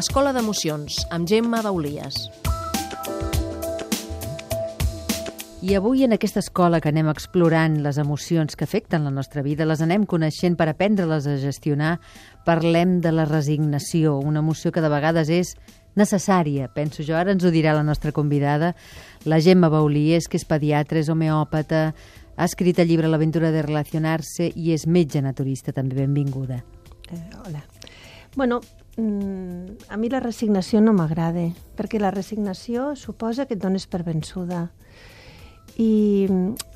Escola d'Emocions, amb Gemma Baulies. I avui en aquesta escola que anem explorant les emocions que afecten la nostra vida, les anem coneixent per aprendre-les a gestionar, parlem de la resignació, una emoció que de vegades és necessària, penso jo. Ara ens ho dirà la nostra convidada, la Gemma Baulies, que és pediatra, és homeòpata, ha escrit el llibre L'aventura de relacionar-se i és metge naturista, també benvinguda. Eh, hola. Bueno, mm, a mi la resignació no m'agrada, perquè la resignació suposa que et dones per vençuda. I,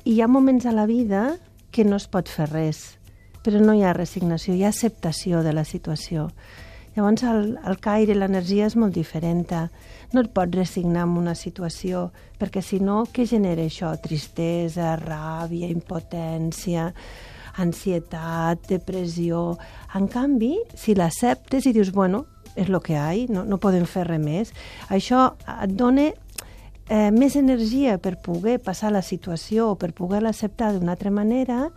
I hi ha moments a la vida que no es pot fer res, però no hi ha resignació, hi ha acceptació de la situació. Llavors el, el caire, l'energia és molt diferent. No et pots resignar en una situació, perquè si no, què genera això? Tristesa, ràbia, impotència, ansietat, depressió... En canvi, si l'acceptes i dius, bueno, és el que hi ha, no, no podem fer res més, això et dona eh, més energia per poder passar la situació o per poder-la acceptar d'una altra manera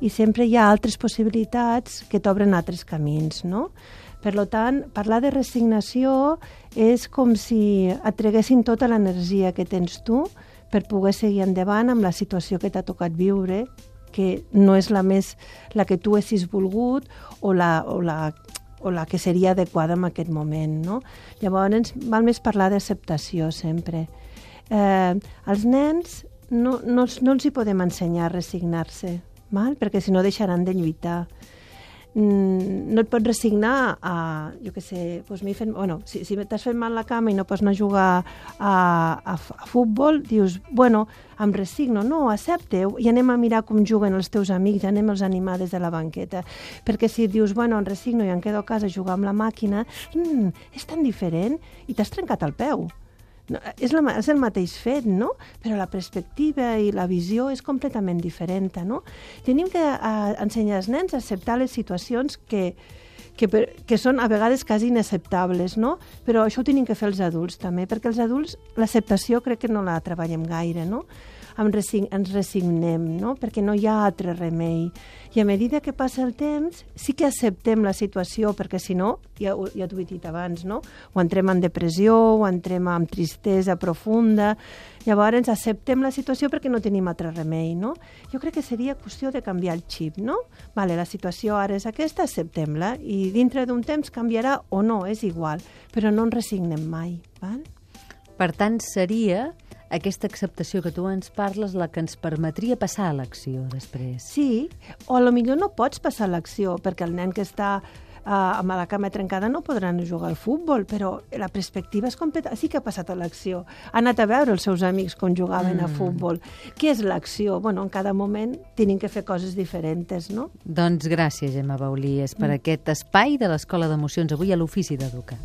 i sempre hi ha altres possibilitats que t'obren altres camins, no? Per tant, parlar de resignació és com si et treguessin tota l'energia que tens tu per poder seguir endavant amb la situació que t'ha tocat viure, que no és la més la que tu haguessis volgut o la, o la, o la que seria adequada en aquest moment. No? Llavors, val més parlar d'acceptació sempre. Eh, als nens no, no, no els hi podem ensenyar a resignar-se, perquè si no deixaran de lluitar. Mm, no et pots resignar a, jo què sé, doncs fet, bueno, si, si t'has fet mal la cama i no pots anar a jugar a, a, a futbol, dius, bueno, em resigno, no, accepteu i anem a mirar com juguen els teus amics, anem els animar des de la banqueta. Perquè si dius, bueno, em resigno i em quedo a casa a jugar amb la màquina, mm, és tan diferent i t'has trencat el peu. No, és, la, és el mateix fet, no? Però la perspectiva i la visió és completament diferent, no? Tenim que a, ensenyar als nens a acceptar les situacions que, que, per, que són a vegades quasi inacceptables, no? Però això ho tenim que fer els adults també, perquè els adults l'acceptació crec que no la treballem gaire, no? Resign, ens resignem, no? perquè no hi ha altre remei. I a medida que passa el temps, sí que acceptem la situació, perquè si no, ja, ja t'ho he dit abans, no? o entrem en depressió, o entrem en tristesa profunda, llavors acceptem la situació perquè no tenim altre remei. No? Jo crec que seria qüestió de canviar el xip. No? Vale, la situació ara és aquesta, acceptem-la, i dintre d'un temps canviarà o no, és igual, però no ens resignem mai. Val? Per tant, seria aquesta acceptació que tu ens parles la que ens permetria passar a l'acció després. Sí, o a lo millor no pots passar a l'acció, perquè el nen que està uh, amb la cama trencada no podran jugar al futbol, però la perspectiva és completa. Sí que ha passat a l'acció. Ha anat a veure els seus amics com jugaven mm. a futbol. Què és l'acció? Bueno, en cada moment tenim que fer coses diferents, no? Doncs gràcies, Gemma Baulies, per mm. aquest espai de l'Escola d'Emocions avui a l'Ofici d'Educar.